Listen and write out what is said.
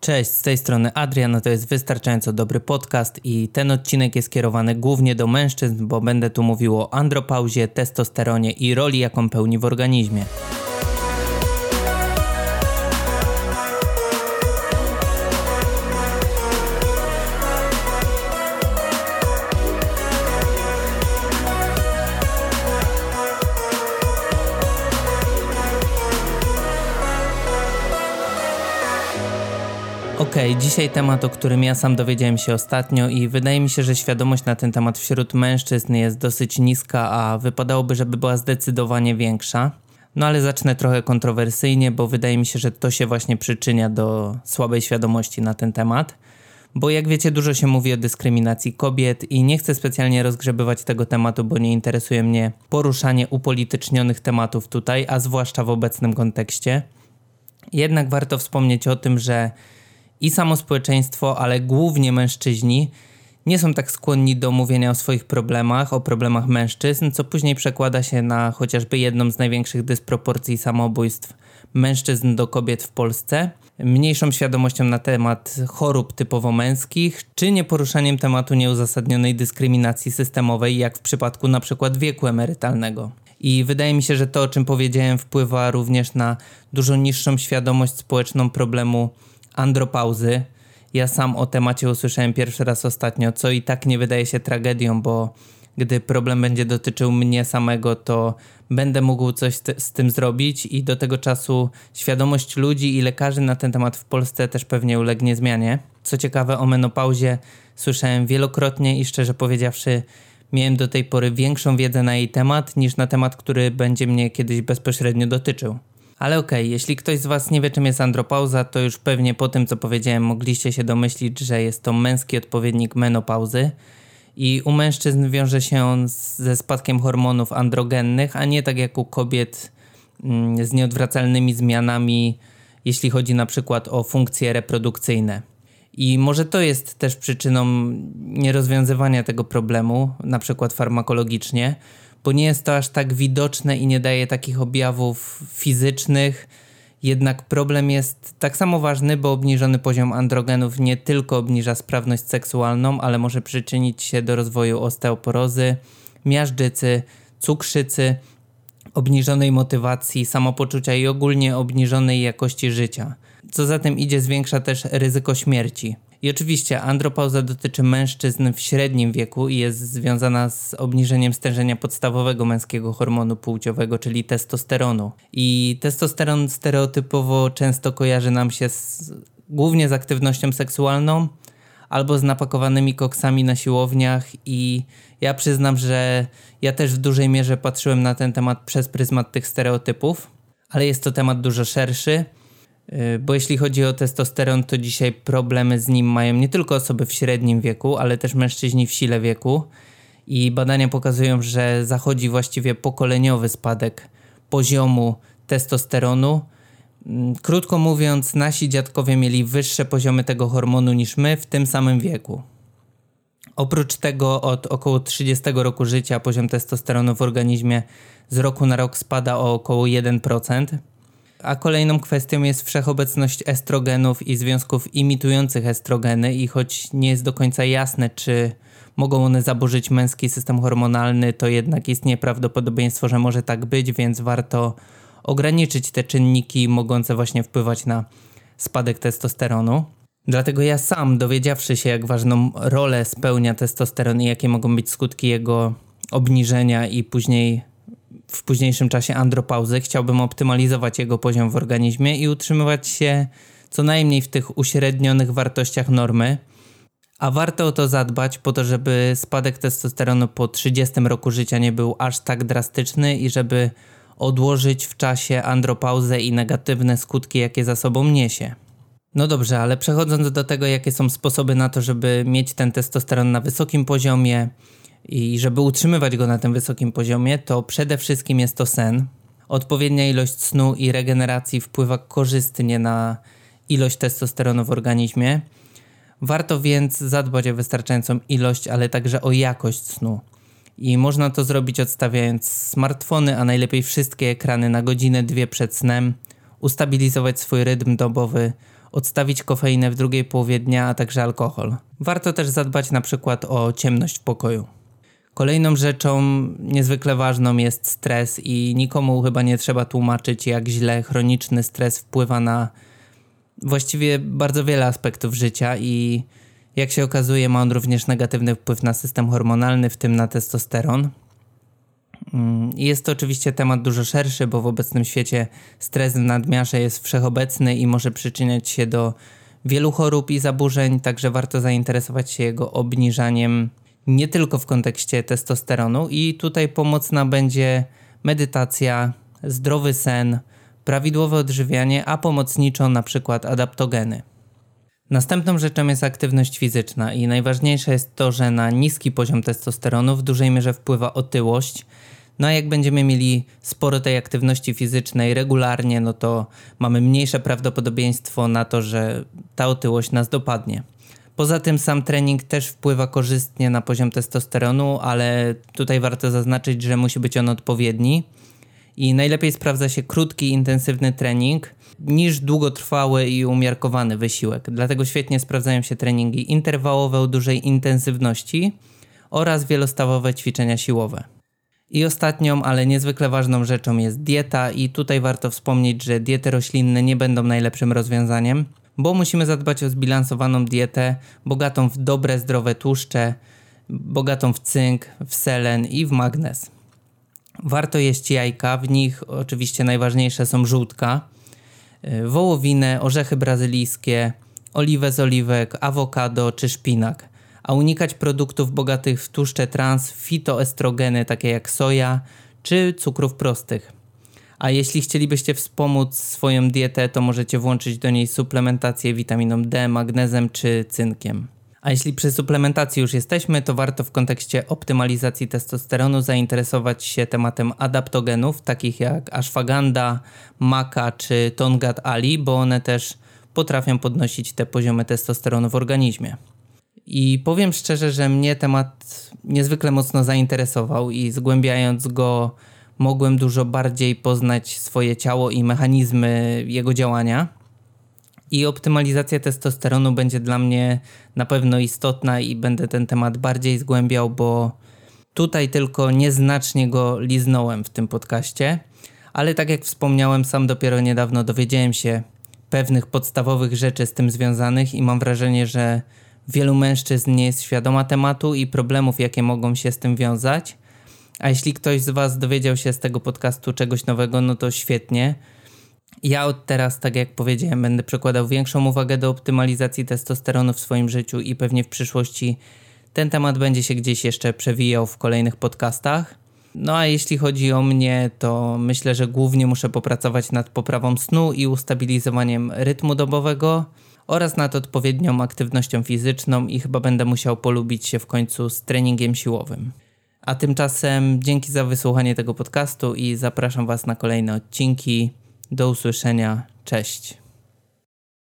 Cześć, z tej strony Adrian, to jest wystarczająco dobry podcast i ten odcinek jest kierowany głównie do mężczyzn, bo będę tu mówił o andropauzie, testosteronie i roli, jaką pełni w organizmie. Okej, okay, dzisiaj temat, o którym ja sam dowiedziałem się ostatnio i wydaje mi się, że świadomość na ten temat wśród mężczyzn jest dosyć niska, a wypadałoby, żeby była zdecydowanie większa. No ale zacznę trochę kontrowersyjnie, bo wydaje mi się, że to się właśnie przyczynia do słabej świadomości na ten temat. Bo jak wiecie, dużo się mówi o dyskryminacji kobiet i nie chcę specjalnie rozgrzebywać tego tematu, bo nie interesuje mnie poruszanie upolitycznionych tematów tutaj, a zwłaszcza w obecnym kontekście. Jednak warto wspomnieć o tym, że i samo społeczeństwo, ale głównie mężczyźni nie są tak skłonni do mówienia o swoich problemach, o problemach mężczyzn, co później przekłada się na chociażby jedną z największych dysproporcji samobójstw mężczyzn do kobiet w Polsce, mniejszą świadomością na temat chorób typowo męskich, czy nieporuszaniem tematu nieuzasadnionej dyskryminacji systemowej, jak w przypadku przykład wieku emerytalnego. I wydaje mi się, że to, o czym powiedziałem, wpływa również na dużo niższą świadomość społeczną problemu andropauzy. Ja sam o temacie usłyszałem pierwszy raz ostatnio, co i tak nie wydaje się tragedią, bo gdy problem będzie dotyczył mnie samego, to będę mógł coś z tym zrobić i do tego czasu świadomość ludzi i lekarzy na ten temat w Polsce też pewnie ulegnie zmianie. Co ciekawe, o menopauzie słyszałem wielokrotnie i szczerze powiedziawszy, miałem do tej pory większą wiedzę na jej temat niż na temat, który będzie mnie kiedyś bezpośrednio dotyczył. Ale okej, okay, jeśli ktoś z Was nie wie, czym jest andropauza, to już pewnie po tym, co powiedziałem, mogliście się domyślić, że jest to męski odpowiednik menopauzy. I u mężczyzn wiąże się on ze spadkiem hormonów androgennych, a nie tak jak u kobiet mm, z nieodwracalnymi zmianami, jeśli chodzi na przykład o funkcje reprodukcyjne. I może to jest też przyczyną nierozwiązywania tego problemu, na przykład farmakologicznie, bo nie jest to aż tak widoczne i nie daje takich objawów fizycznych. Jednak problem jest tak samo ważny, bo obniżony poziom androgenów nie tylko obniża sprawność seksualną, ale może przyczynić się do rozwoju osteoporozy, miażdżycy, cukrzycy, obniżonej motywacji, samopoczucia i ogólnie obniżonej jakości życia. Co za tym idzie, zwiększa też ryzyko śmierci. I oczywiście andropauza dotyczy mężczyzn w średnim wieku i jest związana z obniżeniem stężenia podstawowego męskiego hormonu płciowego, czyli testosteronu. I testosteron stereotypowo często kojarzy nam się z, głównie z aktywnością seksualną albo z napakowanymi koksami na siłowniach i ja przyznam, że ja też w dużej mierze patrzyłem na ten temat przez pryzmat tych stereotypów, ale jest to temat dużo szerszy bo jeśli chodzi o testosteron, to dzisiaj problemy z nim mają nie tylko osoby w średnim wieku, ale też mężczyźni w sile wieku. I badania pokazują, że zachodzi właściwie pokoleniowy spadek poziomu testosteronu. Mm, krótko mówiąc, nasi dziadkowie mieli wyższe poziomy tego hormonu niż my w tym samym wieku. Oprócz tego od około 30 roku życia poziom testosteronu w organizmie z roku na rok spada o około 1%. A kolejną kwestią jest wszechobecność estrogenów i związków imitujących estrogeny i choć nie jest do końca jasne, czy mogą one zaburzyć męski system hormonalny, to jednak istnieje prawdopodobieństwo, że może tak być, więc warto ograniczyć te czynniki mogące właśnie wpływać na spadek testosteronu. Dlatego ja sam, dowiedziawszy się, jak ważną rolę spełnia testosteron i jakie mogą być skutki jego obniżenia i później w późniejszym czasie andropauzy, chciałbym optymalizować jego poziom w organizmie i utrzymywać się co najmniej w tych uśrednionych wartościach normy. A warto o to zadbać po to, żeby spadek testosteronu po 30 roku życia nie był aż tak drastyczny i żeby odłożyć w czasie andropauzę i negatywne skutki, jakie za sobą niesie. No dobrze, ale przechodząc do tego, jakie są sposoby na to, żeby mieć ten testosteron na wysokim poziomie, i żeby utrzymywać go na tym wysokim poziomie, to przede wszystkim jest to sen. Odpowiednia ilość snu i regeneracji wpływa korzystnie na ilość testosteronu w organizmie. Warto więc zadbać o wystarczającą ilość, ale także o jakość snu. I można to zrobić odstawiając smartfony, a najlepiej wszystkie ekrany na godzinę, dwie przed snem, ustabilizować swój rytm dobowy odstawić kofeinę w drugiej połowie dnia, a także alkohol. Warto też zadbać na przykład o ciemność w pokoju. Kolejną rzeczą niezwykle ważną jest stres i nikomu chyba nie trzeba tłumaczyć, jak źle chroniczny stres wpływa na właściwie bardzo wiele aspektów życia i jak się okazuje, ma on również negatywny wpływ na system hormonalny, w tym na testosteron. Mm, jest to oczywiście temat dużo szerszy, bo w obecnym świecie stres w nadmiarze jest wszechobecny i może przyczyniać się do wielu chorób i zaburzeń, także warto zainteresować się jego obniżaniem nie tylko w kontekście testosteronu i tutaj pomocna będzie medytacja, zdrowy sen, prawidłowe odżywianie, a pomocniczo na przykład adaptogeny. Następną rzeczą jest aktywność fizyczna i najważniejsze jest to, że na niski poziom testosteronu w dużej mierze wpływa otyłość. No a jak będziemy mieli sporo tej aktywności fizycznej regularnie, no to mamy mniejsze prawdopodobieństwo na to, że ta otyłość nas dopadnie. Poza tym sam trening też wpływa korzystnie na poziom testosteronu, ale tutaj warto zaznaczyć, że musi być on odpowiedni. I najlepiej sprawdza się krótki, intensywny trening niż długotrwały i umiarkowany wysiłek. Dlatego świetnie sprawdzają się treningi interwałowe o dużej intensywności oraz wielostawowe ćwiczenia siłowe. I ostatnią, ale niezwykle ważną rzeczą jest dieta, i tutaj warto wspomnieć, że diety roślinne nie będą najlepszym rozwiązaniem, bo musimy zadbać o zbilansowaną dietę, bogatą w dobre, zdrowe tłuszcze, bogatą w cynk, w selen i w magnez. Warto jeść jajka, w nich oczywiście najważniejsze są żółtka, y, wołowinę, orzechy brazylijskie, oliwę z oliwek, awokado czy szpinak, a unikać produktów bogatych w tłuszcze trans, fitoestrogeny takie jak soja czy cukrów prostych. A jeśli chcielibyście wspomóc swoją dietę, to możecie włączyć do niej suplementację witaminą D, magnezem czy cynkiem. A jeśli przy suplementacji już jesteśmy, to warto w kontekście optymalizacji testosteronu zainteresować się tematem adaptogenów, takich jak ashwagandha, maca czy tongat ali, bo one też potrafią podnosić te poziomy testosteronu w organizmie. I powiem szczerze, że mnie temat niezwykle mocno zainteresował i zgłębiając go mogłem dużo bardziej poznać swoje ciało i mechanizmy jego działania. I optymalizacja testosteronu będzie dla mnie na pewno istotna i będę ten temat bardziej zgłębiał, bo tutaj tylko nieznacznie go liznąłem w tym podcaście. Ale tak jak wspomniałem, sam dopiero niedawno dowiedziałem się pewnych podstawowych rzeczy z tym związanych i mam wrażenie, że wielu mężczyzn nie jest świadoma tematu i problemów, jakie mogą się z tym wiązać. A jeśli ktoś z Was dowiedział się z tego podcastu czegoś nowego, no to świetnie. Ja od teraz, tak jak powiedziałem, będę przykładał większą uwagę do optymalizacji testosteronu w swoim życiu i pewnie w przyszłości ten temat będzie się gdzieś jeszcze przewijał w kolejnych podcastach. No a jeśli chodzi o mnie, to myślę, że głównie muszę popracować nad poprawą snu i ustabilizowaniem rytmu dobowego oraz nad odpowiednią aktywnością fizyczną i chyba będę musiał polubić się w końcu z treningiem siłowym. A tymczasem dzięki za wysłuchanie tego podcastu i zapraszam Was na kolejne odcinki. Do usłyszenia. Cześć.